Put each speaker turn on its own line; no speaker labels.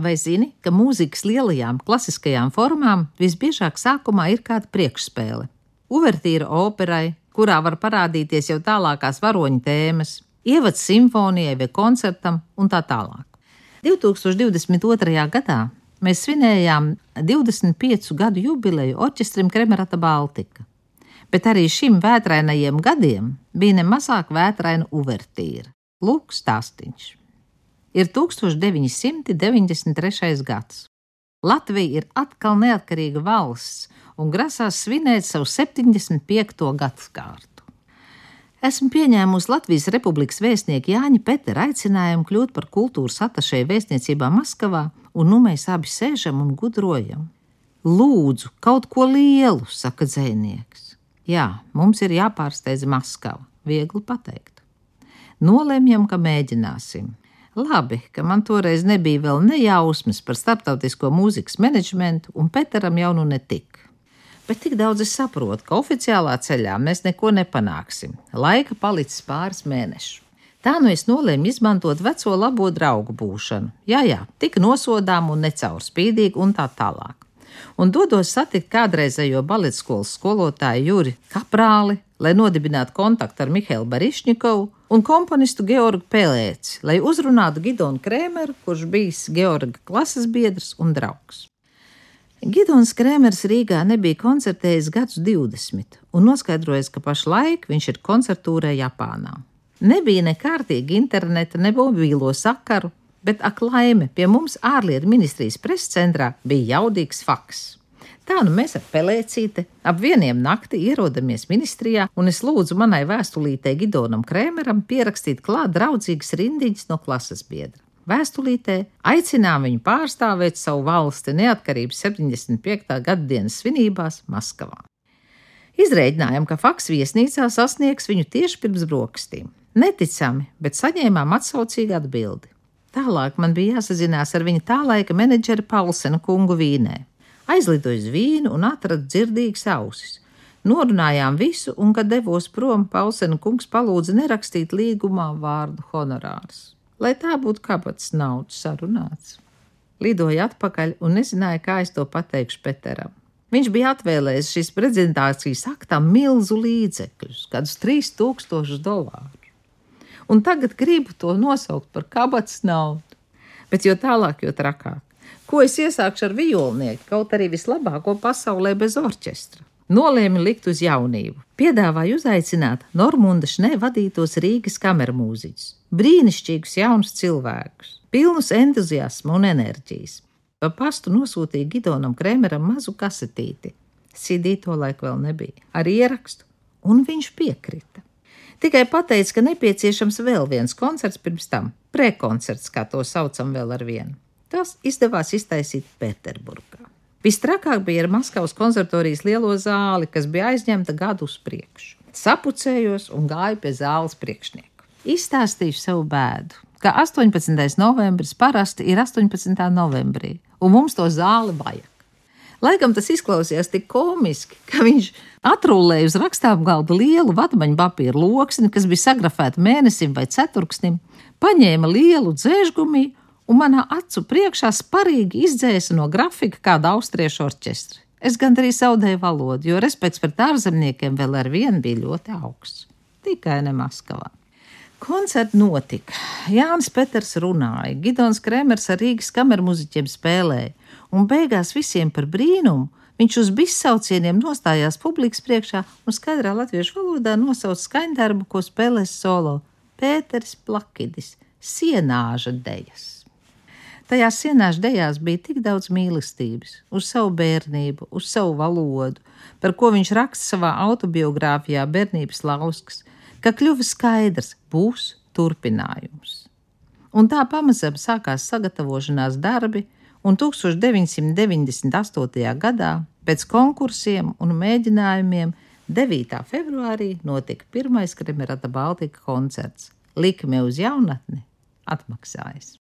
Vai zini, ka mūzikas lielajām klasiskajām formām visbiežāk sākumā ir kāda priekšspēle? Uvertīra operai, kurā var parādīties jau tālākās varoņu tēmas, ievads simfonijai vai koncertam un tā tālāk. 2022. gadā mēs svinējām 25 gadu jubileju orķestrim Kremerata Baltika, bet arī šim vētrainajiem gadiem bija nemazāk vētraina uvertīra. Lūk, stāstīņš. Ir 1993. gads. Latvija ir atkal neatkarīga valsts un grasās svinēt savu 75. gadsimtu. Esmu pieņēmusi Latvijas Republikas vēstnieku Jāņa Petera aicinājumu kļūt par kultūras atašēju vēstniecībā Maskavā, un nu mēs abi sēžam un gudrojam. Lūdzu, kaut ko lielu, saka dzēnieks. Jā, mums ir jāpārsteidz Maskava, viegli pateikt. Nolēmjam, ka mēģināsim. Labi, ka man toreiz nebija vēl nejausmas par starptautisko mūzikas menedžmentu, un Peteram jau nu netika bet tik daudz es saprotu, ka oficiālā ceļā mēs neko nepanāksim. Laika palicis pāris mēnešus. Tā nu es nolēmu izmantot veco labo draugu būšanu. Jā, jā, tik nosodām un necaurspīdīgi un tā tālāk. Un dodos satikt kādreizējo baletskolas skolotāju Juri Kaprāli, lai nodibinātu kontaktu ar Mihālu Barišņikovu un komponistu Georgu Pelēci, lai uzrunātu Gidonu Krēmeru, kurš bijis Georga klases biedrs un draugs. Gidons Krēmers Rīgā nebija koncertējis gadus 20 un noskaidrojis, ka pašlaik viņš ir koncertūrē Japānā. Nebija ne kārtīgi interneta, ne mobīlo sakaru, bet ak laime pie mums ārlietu ministrijas preses centrā bija jaudīgs faks. Tā nu mēs ar pelēcīti ap vieniem nakti ierodamies ministrijā, un es lūdzu manai vēstulītei Gidonam Krēmeram pierakstīt klāt draudzīgas rindiņas no klases biedra. Vēstulītē aicinām viņu pārstāvēt savu valsti neatkarības 75. gadsimta svinībās Maskavā. Izrēģinājām, ka faks viesnīcā sasniegs viņu tieši pirms brokastīm. Neticami, bet saņēmām atsaucīgu atbildi. Tālāk man bija jāsazinās ar viņa tā laika menedžera Paulsena kungu Vīnē. Aizlidoju uz Vīnu un atradu dzirdīgas ausis. Norunājām visu, un, kad devos prom, Paulsena kungs palūdza nerakstīt līgumā vārdu honorārs lai tā būtu kabatas naudas sarunāts. Lidoja atpakaļ un nezināja, kā es to pateikšu Peteram. Viņš bija atvēlējis šīs prezentācijas aktam milzu līdzekļus, kādus 3000 dolāru. Un tagad gribu to nosaukt par kabatas naudu. Bet jo tālāk, jo trakāk. Ko es iesākšu ar violnieku, kaut arī vislabāko pasaulē bez orķestra? Nolēma likt uz jaunību. Piedāvāja uzaicināt Normunda Šnē vadītos Rīgas kamermūziķus brīnišķīgus jaunus cilvēkus, pilnus entuziasma un enerģijas. Pa pastu nosūtīja Gidonam Kremeram mazu kasetīti. CD to laiku vēl nebija, ar ierakstu, un viņš piekrita. Tikai pateica, ka nepieciešams vēl viens koncerts pirms tam, prekoncerts, kā to saucam vēl ar vienu. Tas izdevās iztaisīt Pēterburgā. Vistrakāk bija ar Maskavas konservatorijas lielo zāli, kas bija aizņemta gadu uz priekšu. Sapucējos un gāju pie zāles priekšnieka. Izstāstīšu savu bēdu, ka 18. novembris parasti ir 18. novembrī, un mums to zāli vajag. Laikam tas izklausījās tik komiski, ka viņš atrūlēja uz rakstām galda lielu vatmaņu papīra loksni, kas bija sagrafēta mēnesim vai ceturksnim, paņēma lielu dzēžgumiju un manā acu priekšā sparīgi izdzēsa no grafika kāda austriešu orķestra. Es gandrīz zaudēju valodu, jo respekts pret ārzemniekiem vēl ar vienu bija ļoti augsts. Tikai ne Maskavā. Koncerts notika. Jānis Peters runāja, Gidons Kremers ar Rīgas kamermuziķiem spēlēja, un beigās visiem par brīnumu viņš uz bizsaucieniem nostājās publikas priekšā un skaidrā latviešu valodā nosauca skaņdarbu, ko spēlēs solo Pēters Plakidis - sienāža dejas. Tajās sienāžu dejās bija tik daudz mīlestības, uz savu bērnību, uz savu valodu, par ko viņš raksta savā autobiogrāfijā Bērnības lauskas – ka kļuva skaidrs, būs turpinājums. Un tā pamazām sākās sagatavošanās darbi, un 1998. gadā pēc konkursiem un mēģinājumiem 9. februārī notika pirmais Kremerata Baltika koncerts. Likme uz jaunatni atmaksājas.